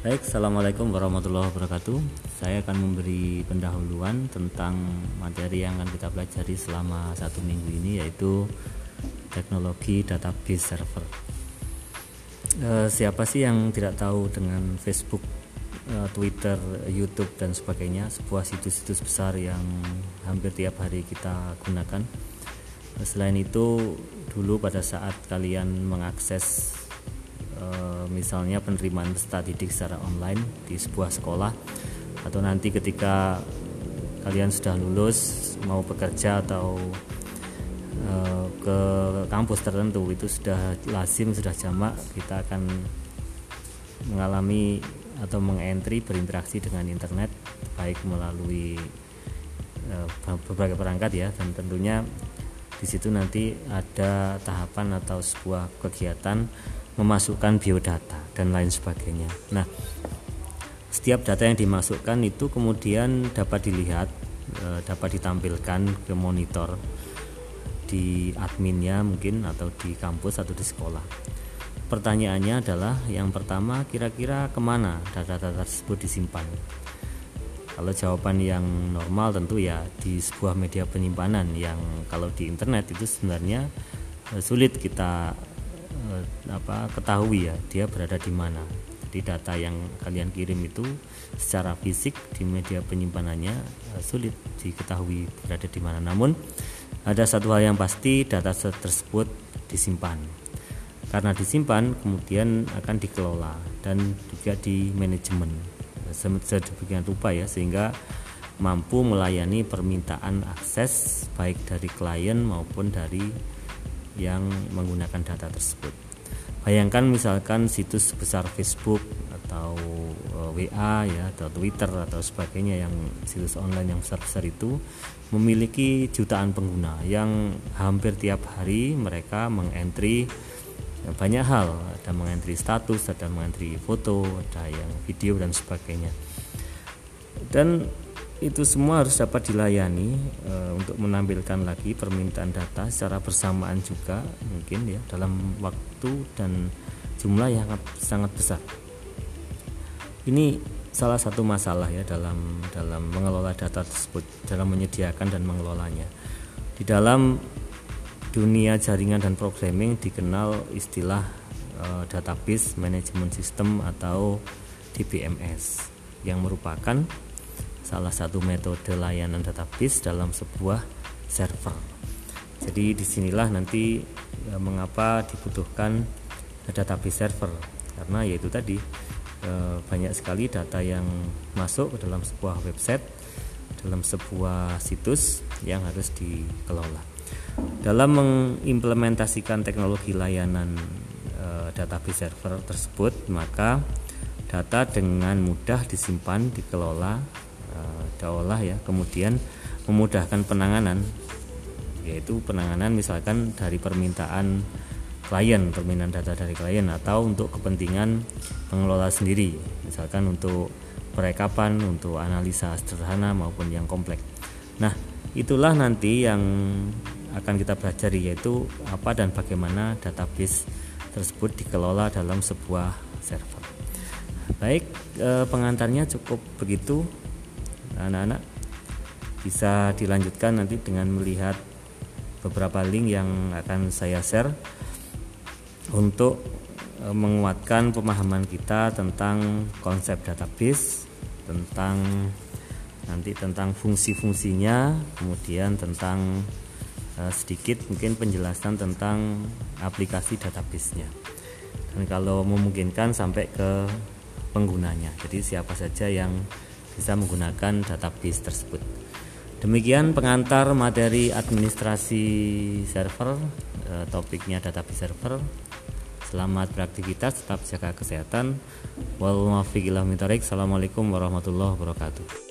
Baik, Assalamualaikum warahmatullahi wabarakatuh. Saya akan memberi pendahuluan tentang materi yang akan kita pelajari selama satu minggu ini yaitu teknologi database server. E, Siapa sih yang tidak tahu dengan Facebook, e, Twitter, Youtube dan sebagainya? Sebuah situs-situs besar yang hampir tiap hari kita gunakan. E, Selain itu dulu pada saat kalian mengakses misalnya penerimaan peserta didik secara online di sebuah sekolah atau nanti ketika kalian sudah lulus mau bekerja atau uh, ke kampus tertentu itu sudah lazim sudah jamak kita akan mengalami atau mengentry berinteraksi dengan internet baik melalui uh, berbagai perangkat ya. Dan tentunya di situ nanti ada tahapan atau sebuah kegiatan memasukkan biodata dan lain sebagainya. Nah, setiap data yang dimasukkan itu kemudian dapat dilihat, e, dapat ditampilkan ke monitor di adminnya mungkin atau di kampus atau di sekolah. Pertanyaannya adalah yang pertama kira-kira ke mana data-data tersebut disimpan? Kalau jawaban yang normal tentu ya di sebuah media penyimpanan yang kalau di internet itu sebenarnya e, sulit kita Eh, apa ketahui ya dia berada di mana. Jadi data yang kalian kirim itu secara fisik di media penyimpanannya uh, sulit diketahui berada di mana. Namun ada satu hal yang pasti data tersebut disimpan. Karena disimpan kemudian akan dikelola dan juga di manajemen. Sedemikian rupa ya sehingga mampu melayani permintaan akses baik dari klien maupun dari yang menggunakan data tersebut. Bayangkan misalkan situs sebesar Facebook atau eh, WA ya atau Twitter atau sebagainya yang situs online yang besar-besar itu memiliki jutaan pengguna yang hampir tiap hari mereka mengentry ya, banyak hal, ada mengentry status, ada mengentry foto, ada yang video dan sebagainya. Dan itu semua harus dapat dilayani e, untuk menampilkan lagi permintaan data secara bersamaan juga mungkin ya dalam waktu dan jumlah yang sangat besar. Ini salah satu masalah ya dalam dalam mengelola data tersebut, dalam menyediakan dan mengelolanya. Di dalam dunia jaringan dan programming dikenal istilah e, database management system atau DBMS yang merupakan salah satu metode layanan database dalam sebuah server. Jadi di sinilah nanti ya, mengapa dibutuhkan database server karena yaitu tadi e, banyak sekali data yang masuk ke dalam sebuah website, dalam sebuah situs yang harus dikelola. Dalam mengimplementasikan teknologi layanan e, database server tersebut, maka data dengan mudah disimpan, dikelola diolah ya. Kemudian memudahkan penanganan yaitu penanganan misalkan dari permintaan klien permintaan data dari klien atau untuk kepentingan pengelola sendiri. Misalkan untuk perekapan untuk analisa sederhana maupun yang kompleks. Nah itulah nanti yang akan kita pelajari yaitu apa dan bagaimana database tersebut dikelola dalam sebuah server. Baik eh, pengantarnya cukup begitu anak-anak bisa dilanjutkan nanti dengan melihat beberapa link yang akan saya share untuk e, menguatkan pemahaman kita tentang konsep database, tentang nanti tentang fungsi-fungsinya, kemudian tentang uh, sedikit mungkin penjelasan tentang aplikasi database-nya. Dan kalau memungkinkan sampai ke penggunanya. Jadi siapa saja yang bisa menggunakan database tersebut. Demikian pengantar materi administrasi server, eh, topiknya database server. Selamat beraktivitas, tetap jaga kesehatan. Wassalamualaikum warahmatullahi wabarakatuh.